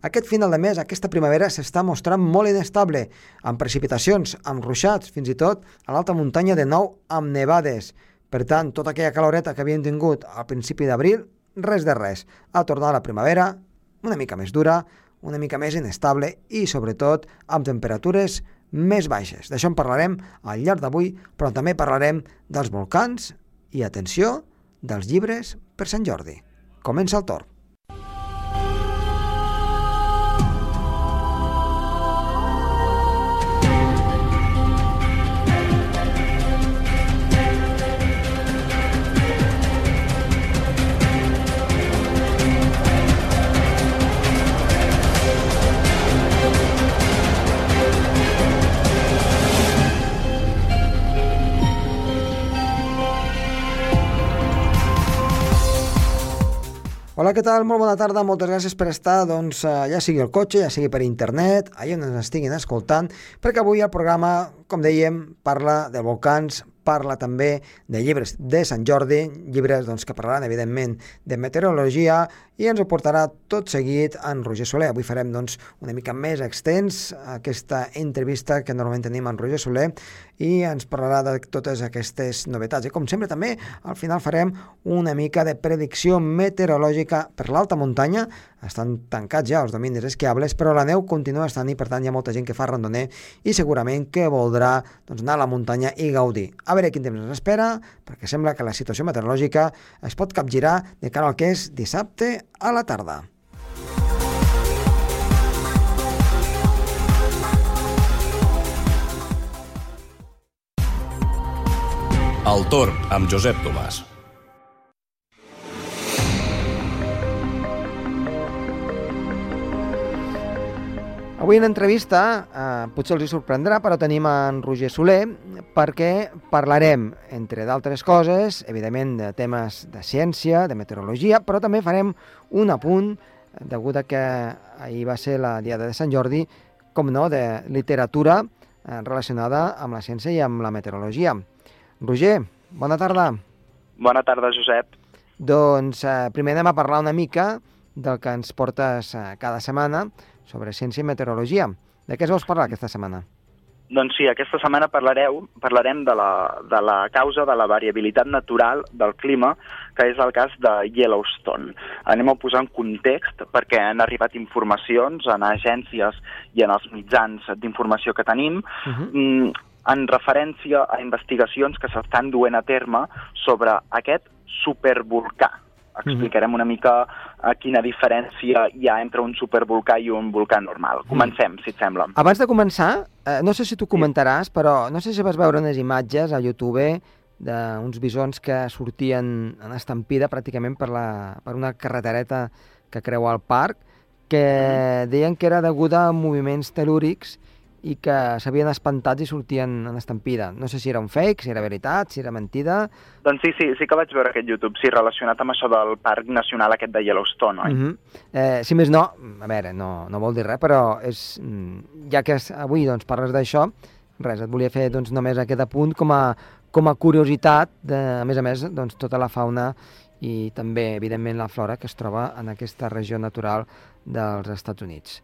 Aquest final de mes, aquesta primavera, s'està mostrant molt inestable, amb precipitacions, amb ruixats, fins i tot a l'alta muntanya de nou amb nevades. Per tant, tota aquella caloreta que havíem tingut al principi d'abril, res de res. Ha tornat la primavera una mica més dura, una mica més inestable i, sobretot, amb temperatures més baixes. D'això en parlarem al llarg d'avui, però també parlarem dels volcans i, atenció, dels llibres per Sant Jordi. Comença el torn. Hola, què tal? Molt bona tarda, moltes gràcies per estar, doncs, eh, ja sigui el cotxe, ja sigui per internet, allà on ens estiguin escoltant, perquè avui el programa, com dèiem, parla de volcans, parla també de llibres de Sant Jordi, llibres doncs, que parlaran, evidentment, de meteorologia, i ens ho portarà tot seguit en Roger Soler. Avui farem doncs, una mica més extens aquesta entrevista que normalment tenim en Roger Soler i ens parlarà de totes aquestes novetats. I com sempre també, al final farem una mica de predicció meteorològica per l'alta muntanya. Estan tancats ja els dominis esquiables, però la neu continua estant i per tant hi ha molta gent que fa randoner i segurament que voldrà doncs, anar a la muntanya i gaudir. A veure quin temps ens espera, perquè sembla que la situació meteorològica es pot capgirar de cara al que és dissabte a la tarda. El torn amb Josep Tomàs. Avui en entrevista, eh, potser els hi sorprendrà, però tenim en Roger Soler perquè parlarem, entre d'altres coses, evidentment de temes de ciència, de meteorologia, però també farem un apunt, degut a que ahir va ser la Diada de Sant Jordi, com no, de literatura eh, relacionada amb la ciència i amb la meteorologia. Roger, bona tarda. Bona tarda, Josep. Doncs eh, primer anem a parlar una mica del que ens portes eh, cada setmana sobre ciència i meteorologia. De què es vols parlar aquesta setmana? Doncs sí, aquesta setmana parlareu, parlarem de la, de la causa de la variabilitat natural del clima, que és el cas de Yellowstone. Anem a posar en context perquè han arribat informacions en agències i en els mitjans d'informació que tenim uh -huh. en referència a investigacions que s'estan duent a terme sobre aquest supervolcà, explicarem una mica a quina diferència hi ha entre un supervolcà i un volcà normal. Comencem, si et sembla. Abans de començar, eh, no sé si tu comentaràs, però no sé si vas veure unes imatges a YouTube d'uns bisons que sortien en estampida pràcticament per, la, per una carretereta que creua el parc, que deien que era deguda a moviments telúrics i que s'havien espantat i sortien en estampida. No sé si era un fake, si era veritat, si era mentida... Doncs sí, sí, sí que vaig veure aquest YouTube, sí, relacionat amb això del Parc Nacional aquest de Yellowstone, oi? Uh -huh. eh, si més no, a veure, no, no vol dir res, però és, mm, ja que avui doncs, parles d'això, res, et volia fer doncs, només aquest apunt com a, com a curiositat, de, a més a més, doncs, tota la fauna i també, evidentment, la flora que es troba en aquesta regió natural dels Estats Units.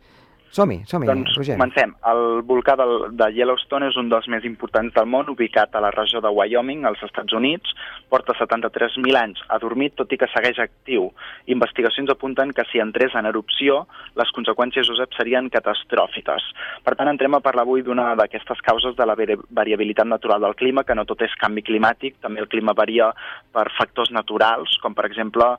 Som-hi, som-hi, doncs, Roger. comencem. El volcà del, de Yellowstone és un dels més importants del món, ubicat a la regió de Wyoming, als Estats Units. Porta 73.000 anys adormit, tot i que segueix actiu. Investigacions apunten que si entrés en erupció, les conseqüències, Josep, serien catastròfiques. Per tant, entrem a parlar avui d'una d'aquestes causes de la variabilitat natural del clima, que no tot és canvi climàtic, també el clima varia per factors naturals, com per exemple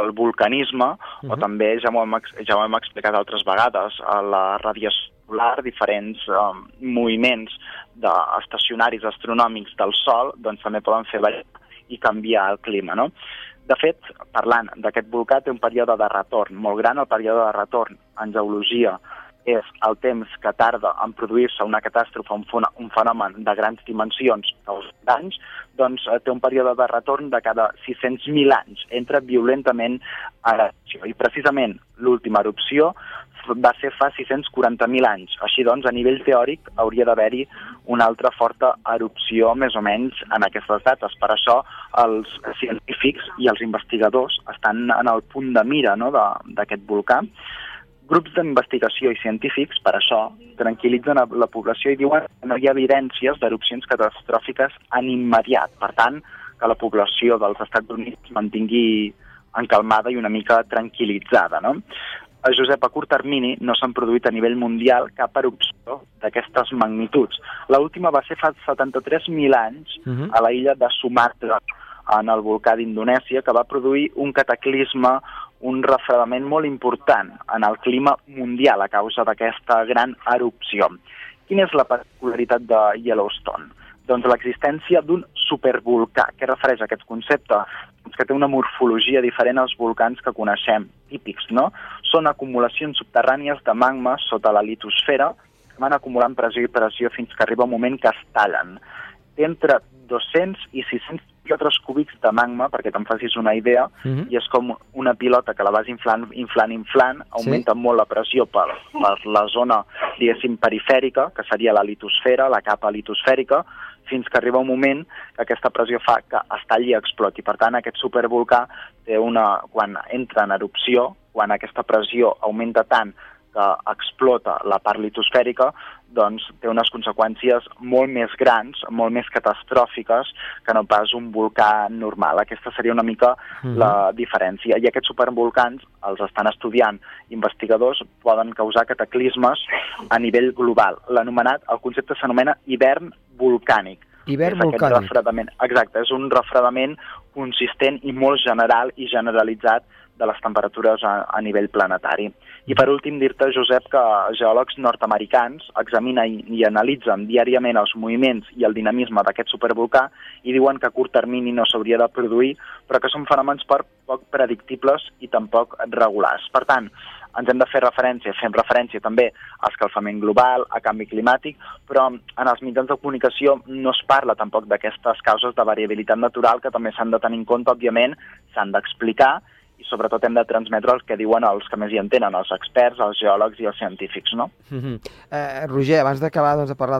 el vulcanisme, uh -huh. o mhm. també, ja ho hem, ja ho hem explicat altres vegades, la la radiació solar, diferents um, moviments de estacionaris astronòmics del Sol, doncs també poden fer variar i canviar el clima, no? De fet, parlant d'aquest volcà, té un període de retorn molt gran. El període de retorn en geologia és el temps que tarda en produir-se una catàstrofe, un, fenomen de grans dimensions, d'anys, doncs eh, té un període de retorn de cada 600.000 anys, entra violentament a l'erupció. I precisament l'última erupció va ser fa 640.000 anys. Així doncs, a nivell teòric, hauria d'haver-hi una altra forta erupció més o menys en aquestes dates. Per això els científics i els investigadors estan en el punt de mira no, d'aquest volcà. Grups d'investigació i científics, per això, tranquil·litzen la població i diuen que no hi ha evidències d'erupcions catastròfiques en immediat. Per tant, que la població dels Estats Units mantingui encalmada i una mica tranquil·litzada. No? A Josep, a curt termini no s'han produït a nivell mundial cap erupció d'aquestes magnituds. L'última va ser fa 73.000 anys uh -huh. a la illa de Sumatra, en el volcà d'Indonèsia, que va produir un cataclisme un refredament molt important en el clima mundial a causa d'aquesta gran erupció. Quina és la particularitat de Yellowstone? Doncs l'existència d'un supervolcà. Què refereix a aquest concepte? Que té una morfologia diferent als volcans que coneixem, típics, no? Són acumulacions subterrànies de magma sota la litosfera que van acumulant pressió i pressió fins que arriba un moment que es tallen. Té entre 200 i 600 quilòmetres cúbics de magma, perquè te'n facis una idea, uh mhm. -huh. i és com una pilota que la vas inflant, inflant, inflant, augmenta sí. molt la pressió per, per la zona, diguéssim, perifèrica, que seria la litosfera, la capa litosfèrica, fins que arriba un moment que aquesta pressió fa que es talli i exploti. Per tant, aquest supervolcà té una, quan entra en erupció, quan aquesta pressió augmenta tant que explota la part litosfèrica, doncs té unes conseqüències molt més grans, molt més catastròfiques que no pas un volcà normal. Aquesta seria una mica mm -hmm. la diferència. I aquests supervolcans els estan estudiant investigadors, poden causar cataclismes a nivell global. L'anomenat, el concepte s'anomena hivern volcànic. Hivern volcànic. Refredament. Exacte, és un refredament consistent i molt general i generalitzat de les temperatures a, a nivell planetari. I per últim dir-te, Josep, que geòlegs nord-americans examinen i, i analitzen diàriament els moviments i el dinamisme d'aquest supervolcà i diuen que a curt termini no s'hauria de produir, però que són fenòmens per poc predictibles i tampoc regulars. Per tant, ens hem de fer referència, fem referència també a escalfament global, a canvi climàtic, però en els mitjans de comunicació no es parla tampoc d'aquestes causes de variabilitat natural que també s'han de tenir en compte, òbviament, s'han d'explicar i sobretot hem de transmetre el que diuen els que més hi entenen, els experts, els geòlegs i els científics, no? Mm -hmm. eh, Roger, abans d'acabar doncs, de parlar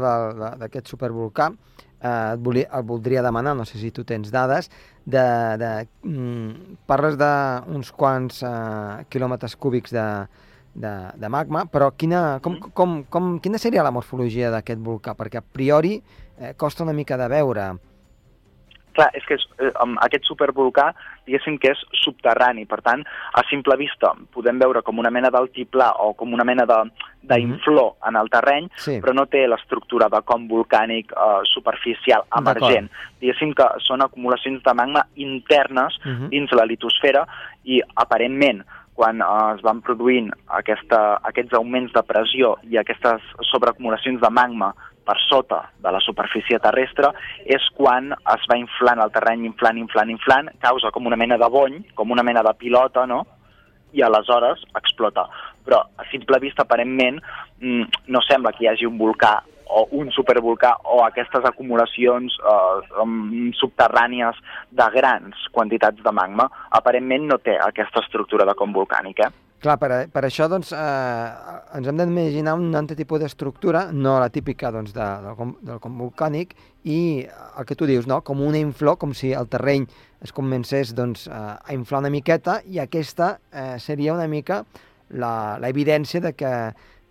d'aquest supervolcà, eh, et, volia, et voldria demanar, no sé si tu tens dades, de, de, mm, parles d'uns quants eh, quilòmetres cúbics de, de, de magma, però quina, com, com, com, quina seria la morfologia d'aquest volcà? Perquè a priori eh, costa una mica de veure Clar, és que és, eh, aquest supervolcà, diguéssim que és subterrani, per tant, a simple vista podem veure com una mena d'altiplà o com una mena d'inflor mm -hmm. en el terreny, sí. però no té l'estructura de com volcànic eh, superficial emergent. Diguéssim que són acumulacions de magma internes mm -hmm. dins la litosfera i aparentment quan eh, es van produint aquesta, aquests augments de pressió i aquestes sobreacumulacions de magma per sota de la superfície terrestre és quan es va inflant el terreny, inflant, inflant, inflant, causa com una mena de bony, com una mena de pilota, no? i aleshores explota. Però a simple vista, aparentment, mm, no sembla que hi hagi un volcà o un supervolcà o aquestes acumulacions eh, subterrànies de grans quantitats de magma, aparentment no té aquesta estructura de com volcànic, eh? Clar, per, per això doncs, eh, ens hem d'imaginar un altre tipus d'estructura, no la típica doncs, de, del, del com volcànic, i el que tu dius, no? com una inflor, com si el terreny es comencés doncs, a inflar una miqueta, i aquesta eh, seria una mica l'evidència de que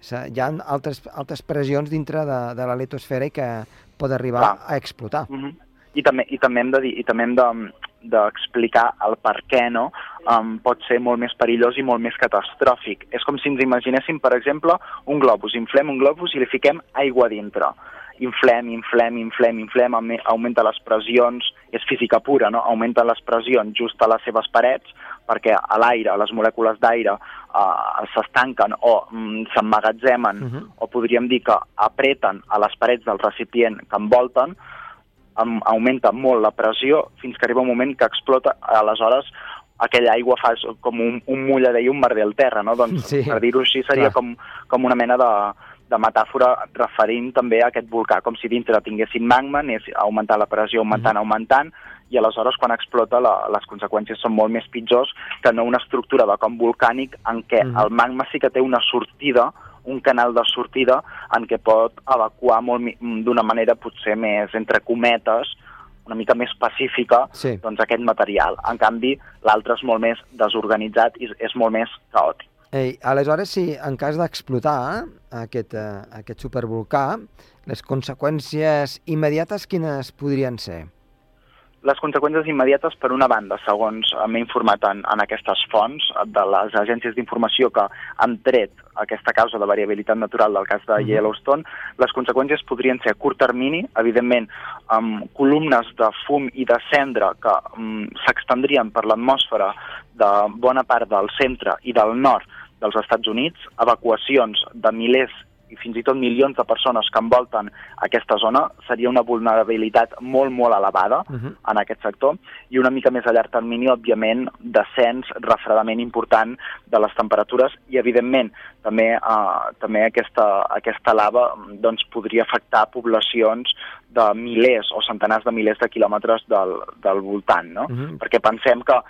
hi ha altres, altres pressions dintre de, de la litosfera i que pot arribar Clar. a explotar. Mm -hmm. I també, i també hem de dir, i també hem de, d'explicar el per què no, um, pot ser molt més perillós i molt més catastròfic. És com si ens imaginéssim, per exemple, un globus. Inflem un globus i li fiquem aigua dintre. Inflem, inflem, inflem, inflem, augmenta les pressions, és física pura, no? Augmenta les pressions just a les seves parets perquè a l'aire, les molècules d'aire uh, s'estanquen o mm, s'emmagatzemen, uh -huh. o podríem dir que apreten a les parets del recipient que envolten, augmenta molt la pressió fins que arriba un moment que explota, aleshores aquella aigua fa com un, un mullader i un merder al terra, no? Doncs, sí, per dir-ho així, seria com, com una mena de, de metàfora referint també a aquest volcà, com si dintre tinguessin magma, anés augmentant la pressió, augmentant, mm augmentant, i aleshores quan explota la, les conseqüències són molt més pitjors que no una estructura de com volcànic en què mm el magma sí que té una sortida, un canal de sortida en què pot evacuar d'una manera potser més, entre cometes, una mica més pacífica, sí. doncs aquest material. En canvi, l'altre és molt més desorganitzat i és molt més caòtic. Ei, aleshores, si en cas d'explotar aquest, uh, aquest supervolcà, les conseqüències immediates quines podrien ser? Les conseqüències immediates, per una banda, segons m'he informat en, en aquestes fonts de les agències d'informació que han tret aquesta causa de variabilitat natural del cas de Yellowstone, les conseqüències podrien ser a curt termini, evidentment, amb columnes de fum i de cendra que um, s'extendrien per l'atmosfera de bona part del centre i del nord dels Estats Units, evacuacions de milers i fins i tot milions de persones que envolten aquesta zona, seria una vulnerabilitat molt, molt elevada uh -huh. en aquest sector, i una mica més a llarg termini, òbviament, descens, refredament important de les temperatures, i evidentment també, eh, també aquesta, aquesta lava doncs, podria afectar poblacions de milers o centenars de milers de quilòmetres del, del voltant, no? Uh -huh. Perquè pensem que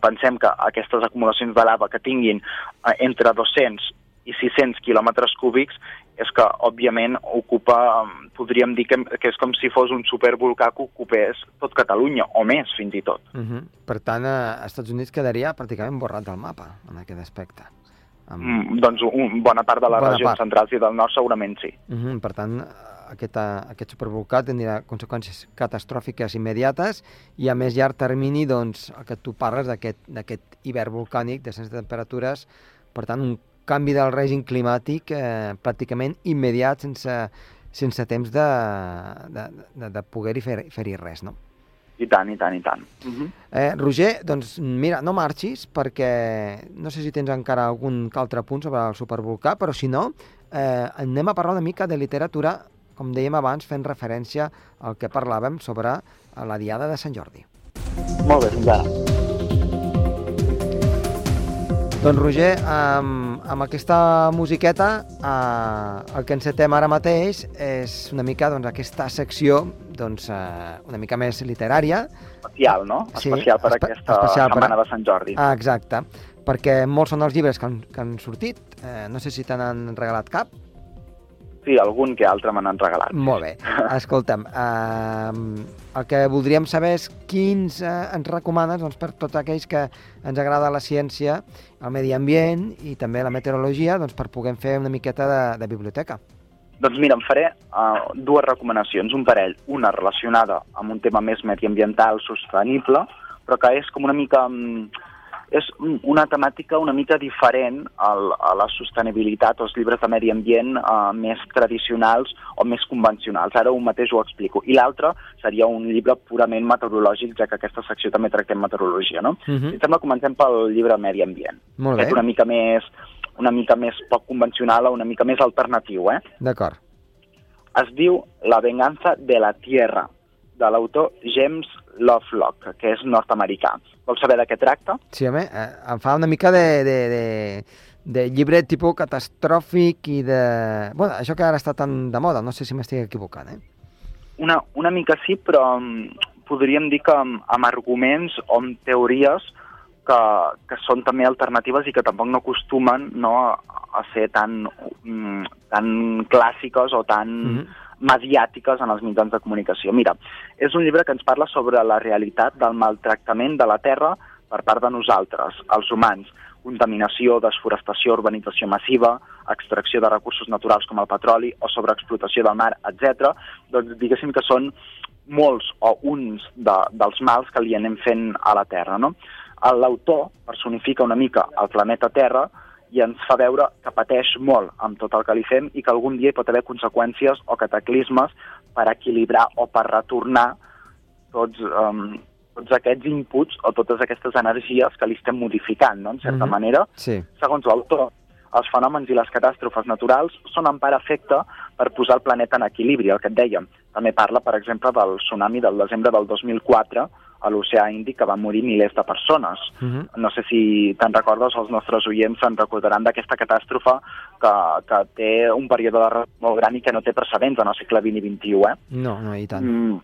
pensem que aquestes acumulacions de lava que tinguin eh, entre 200 i 600 quilòmetres cúbics és que, òbviament, ocupa, podríem dir que, que és com si fos un supervolcà que ocupés tot Catalunya, o més, fins i tot. Uh -huh. Per tant, a Estats Units quedaria pràcticament borrat del mapa, en aquest aspecte. Amb... Mm, doncs un, bona part de les bona regions part. centrals i del nord segurament sí. Uh -huh. Per tant, aquest, aquest supervolcà tindrà conseqüències catastròfiques immediates i a més llarg termini, doncs, el que tu parles d'aquest hivern volcànic, de de temperatures, per tant, un canvi del règim climàtic eh, pràcticament immediat sense, sense temps de, de, de, de poder-hi fer-hi fer res, no? I tant, i tant, i tant. Uh -huh. eh, Roger, doncs mira, no marxis perquè no sé si tens encara algun altre punt sobre el supervolcà, però si no, eh, anem a parlar una mica de literatura, com dèiem abans, fent referència al que parlàvem sobre la Diada de Sant Jordi. Molt bé, fins ara. Doncs Roger, amb, amb aquesta musiqueta eh, el que encetem ara mateix és una mica doncs, aquesta secció doncs, eh, una mica més literària. Especial, no? Sí, especial per espe aquesta especial setmana per... de Sant Jordi. Ah, exacte, perquè molts són els llibres que han, que han sortit. Eh, no sé si te n'han regalat cap. Sí, algun que altre me n'han regalat. Molt bé. Escolta'm, eh, el que voldríem saber és quins eh, ens recomanes doncs, per tots aquells que ens agrada la ciència, el medi ambient i també la meteorologia doncs, per poder fer una miqueta de, de biblioteca. Doncs mira, em faré uh, dues recomanacions, un parell. Una relacionada amb un tema més mediambiental sostenible, però que és com una mica... Um, és una temàtica una mica diferent al, a la sostenibilitat o els llibres de medi ambient eh, més tradicionals o més convencionals. Ara un mateix ho explico. I l'altre seria un llibre purament meteorològic, ja que aquesta secció també tractem meteorologia, no? Uh -huh. I sembla comencem pel llibre Medi Ambient. Molt bé. És una mica més una mica més poc convencional o una mica més alternatiu, eh? D'acord. Es diu La venganza de la tierra, de l'autor James Lovelock, que és nord-americà. Vols saber de què tracta? Sí, home, eh, em fa una mica de, de, de, de llibre tipus catastròfic i de... Bueno, això que ara està tan de moda, no sé si m'estic equivocant, eh? Una, una mica sí, però um, podríem dir que amb, amb arguments o amb teories que, que són també alternatives i que tampoc no acostumen no, a, ser tan, um, tan clàssiques o tan... Mm -hmm mediàtiques en els mitjans de comunicació. Mira, és un llibre que ens parla sobre la realitat del maltractament de la terra per part de nosaltres, els humans, contaminació, desforestació, urbanització massiva, extracció de recursos naturals com el petroli o sobreexplotació del mar, etc. Doncs diguéssim que són molts o uns de, dels mals que li anem fent a la Terra. No? L'autor personifica una mica el planeta Terra i ens fa veure que pateix molt amb tot el que li fem i que algun dia hi pot haver conseqüències o cataclismes per equilibrar o per retornar tots, um, tots aquests inputs o totes aquestes energies que li estem modificant, no?, en certa mm -hmm. manera. Sí. Segons l'autor, els fenòmens i les catàstrofes naturals són en part efecte per posar el planeta en equilibri, el que et dèiem. També parla, per exemple, del tsunami del desembre del 2004, a l'oceà Índic que van morir milers de persones. Uh mhm. -huh. No sé si te'n recordes, els nostres oients se'n recordaran d'aquesta catàstrofe que, que té un període de molt gran i que no té precedents en el segle XX i XXI. Eh? No, no, i tant. Mm,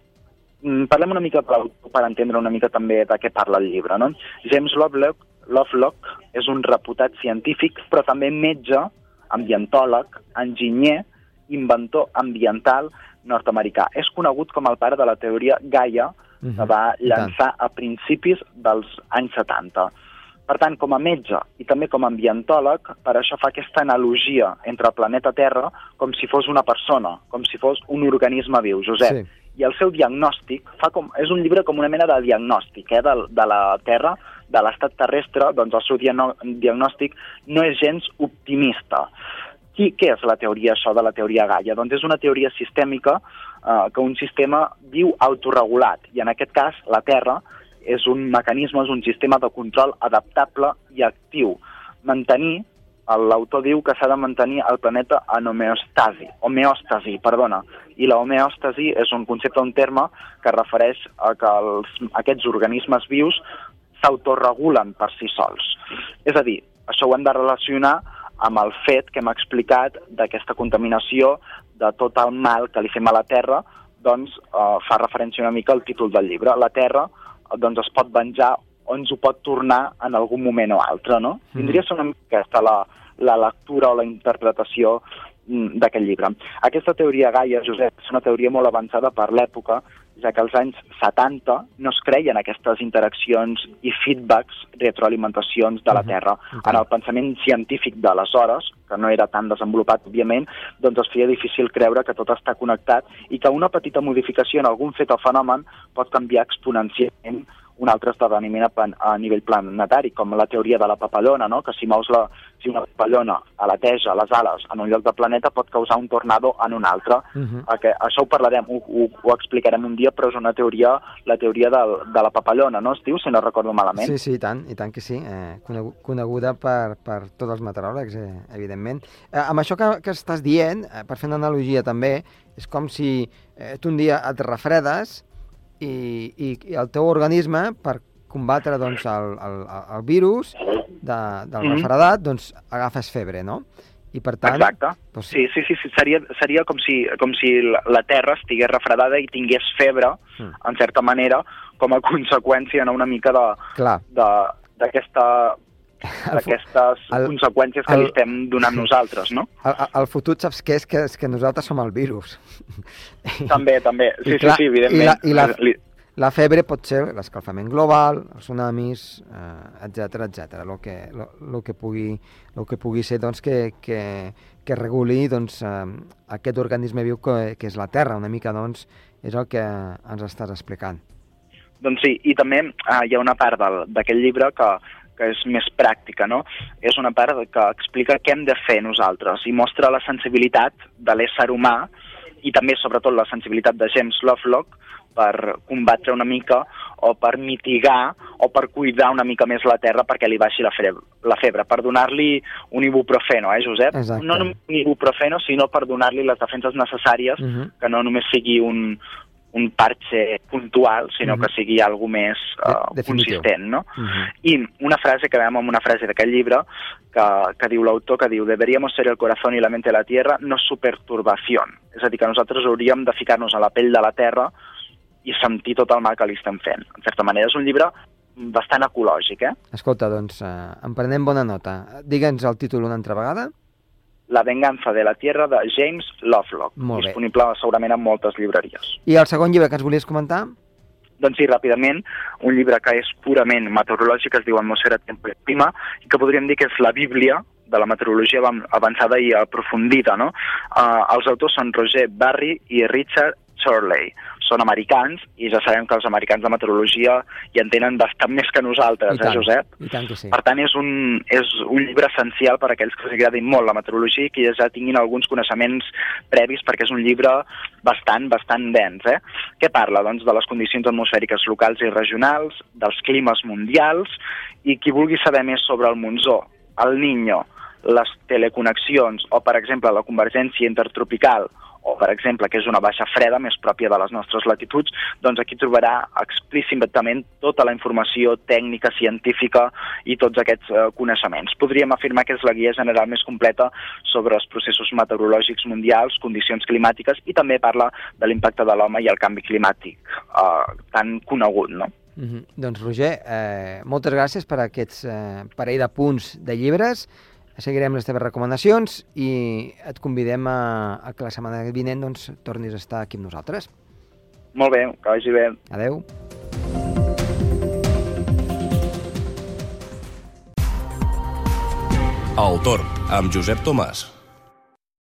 mm parlem una mica per, per entendre una mica també de què parla el llibre. No? James Lovelock, Lovelock és un reputat científic, però també metge, ambientòleg, enginyer, inventor ambiental nord-americà. És conegut com el pare de la teoria Gaia, -huh. que va llançar a principis dels anys 70. Per tant, com a metge i també com a ambientòleg, per això fa aquesta analogia entre el planeta Terra com si fos una persona, com si fos un organisme viu, Josep. Sí. I el seu diagnòstic fa com, és un llibre com una mena de diagnòstic eh, de, de la Terra, de l'estat terrestre, doncs el seu diagnòstic no és gens optimista. Qui, què és la teoria això de la teoria Gaia? Doncs és una teoria sistèmica eh, que un sistema viu autorregulat, i en aquest cas la Terra és un mecanisme, és un sistema de control adaptable i actiu. Mantenir, l'autor diu que s'ha de mantenir el planeta en homeostasi, homeòstasi, perdona, i la homeòstasi és un concepte, un terme que refereix a que els, aquests organismes vius s'autoregulen per si sols. És a dir, això ho hem de relacionar amb el fet que hem explicat d'aquesta contaminació, de tot el mal que li fem a la Terra, doncs eh, fa referència una mica al títol del llibre. La Terra eh, doncs es pot venjar o ens ho pot tornar en algun moment o altre, no? Mhm. Tindria ser una mica aquesta la, la lectura o la interpretació mm, d'aquest llibre. Aquesta teoria Gaia, Josep, és una teoria molt avançada per l'època, ja que als anys 70 no es creien aquestes interaccions i feedbacks, retroalimentacions de la Mhm, Terra. entenc. En el pensament científic d'aleshores, que no era tan desenvolupat, òbviament, doncs es feia difícil creure que tot està connectat i que una petita modificació en algun fet o fenomen pot canviar exponencialment un altre esdeveniment a, a nivell planetari, com la teoria de la papallona, no? que si mous la, si una papallona aleteja les ales en un lloc del planeta pot causar un tornado en un altre. Uh -huh. Okay, això ho parlarem, ho, ho, ho explicarem un dia, però és una teoria, la teoria del, de la papallona, no es diu, si no recordo malament? Sí, sí, i tant, i tant que sí. Eh, conegu- coneguda per, per tots els meteoròlegs, eh, evidentment. Eh, amb això que, que estàs dient, eh, per fer una analogia també, és com si eh, tu un dia et refredes i, i, el teu organisme, per combatre doncs, el, el, el virus de, del Mhm. refredat, doncs agafes febre, no? I per tant... Exacte. Doncs, Sí, sí, sí, sí seria, seria com, si, com si la, Terra estigués refredada i tingués febre, Mm. en certa manera, com a conseqüència no, una mica de, d'aquesta d'aquestes el- conseqüències que el- li estem donant nosaltres, no? el, el, fotut saps què és? Que, és que nosaltres som el virus. També, també. I Sí, sí, clar, sí, i evidentment. la- i la- Li- La febre pot ser l'escalfament global, els tsunamis, eh, etc etc. El que, lo, lo que, pugui, lo que pugui ser doncs, que, que, que reguli doncs, eh, aquest organisme viu que, que és la Terra. Una mica doncs, és el que ens estàs explicant. Doncs sí, i també eh, hi ha una part d'aquest llibre que, que és més pràctica, no? És una part que explica què hem de fer nosaltres i mostra la sensibilitat de l'ésser humà i també, sobretot, la sensibilitat de James Lovelock per combatre una mica o per mitigar o per cuidar una mica més la terra perquè li baixi la febre, la febre per donar-li un ibuprofeno, eh, Josep? Exacte. No només un ibuprofeno, sinó per donar-li les defenses necessàries Uh -huh. que no només sigui un, un parche puntual, sinó Mhm. que sigui algo més De- uh, definitiu. consistent, no? Uh -huh. I una frase que veiem amb una frase d'aquest llibre que, que diu l'autor, que diu deberíamos ser el corazón y la mente de la tierra, no su perturbación. És a dir, que nosaltres hauríem de ficar-nos a la pell de la terra i sentir tot el mal que li estem fent. En certa manera, és un llibre bastant ecològic, eh? Escolta, doncs, eh, en prenem bona nota. Digue'ns el títol una altra vegada. La venganza de la tierra de James Lovelock, disponible segurament en moltes llibreries. I el segon llibre que ens volies comentar? Doncs sí, ràpidament, un llibre que és purament meteorològic, es diu Atmosfera, Temple i Clima, i que podríem dir que és la bíblia de la meteorologia avan- avançada i aprofundida, no? Uh, els autors són Roger Barry i Richard Chorley. Són americans i ja sabem que els americans de meteorologia hi entenen bastant més que nosaltres, I tant, eh, Josep? I tant que sí. Per tant, és un, és un llibre essencial per a aquells que els agradin molt la meteorologia i que ja tinguin alguns coneixements previs, perquè és un llibre bastant, bastant dens. Eh? Què parla? Doncs de les condicions atmosfèriques locals i regionals, dels climes mundials, i qui vulgui saber més sobre el Monzó, el Niño, les teleconnexions o, per exemple, la convergència intertropical o, per exemple, que és una baixa freda més pròpia de les nostres latituds, doncs aquí trobarà explícitament tota la informació tècnica, científica i tots aquests eh, coneixements. Podríem afirmar que és la guia general més completa sobre els processos meteorològics mundials, condicions climàtiques i també parla de l'impacte de l'home i el canvi climàtic, eh, tan conegut, no? Mm -hmm. Doncs, Roger, eh, moltes gràcies per aquests eh, parell de punts de llibres seguirem les teves recomanacions i et convidem a, a que la setmana vinent doncs, tornis a estar aquí amb nosaltres. Molt bé, que vagi bé. Adeu. El Torn, amb Josep Tomàs.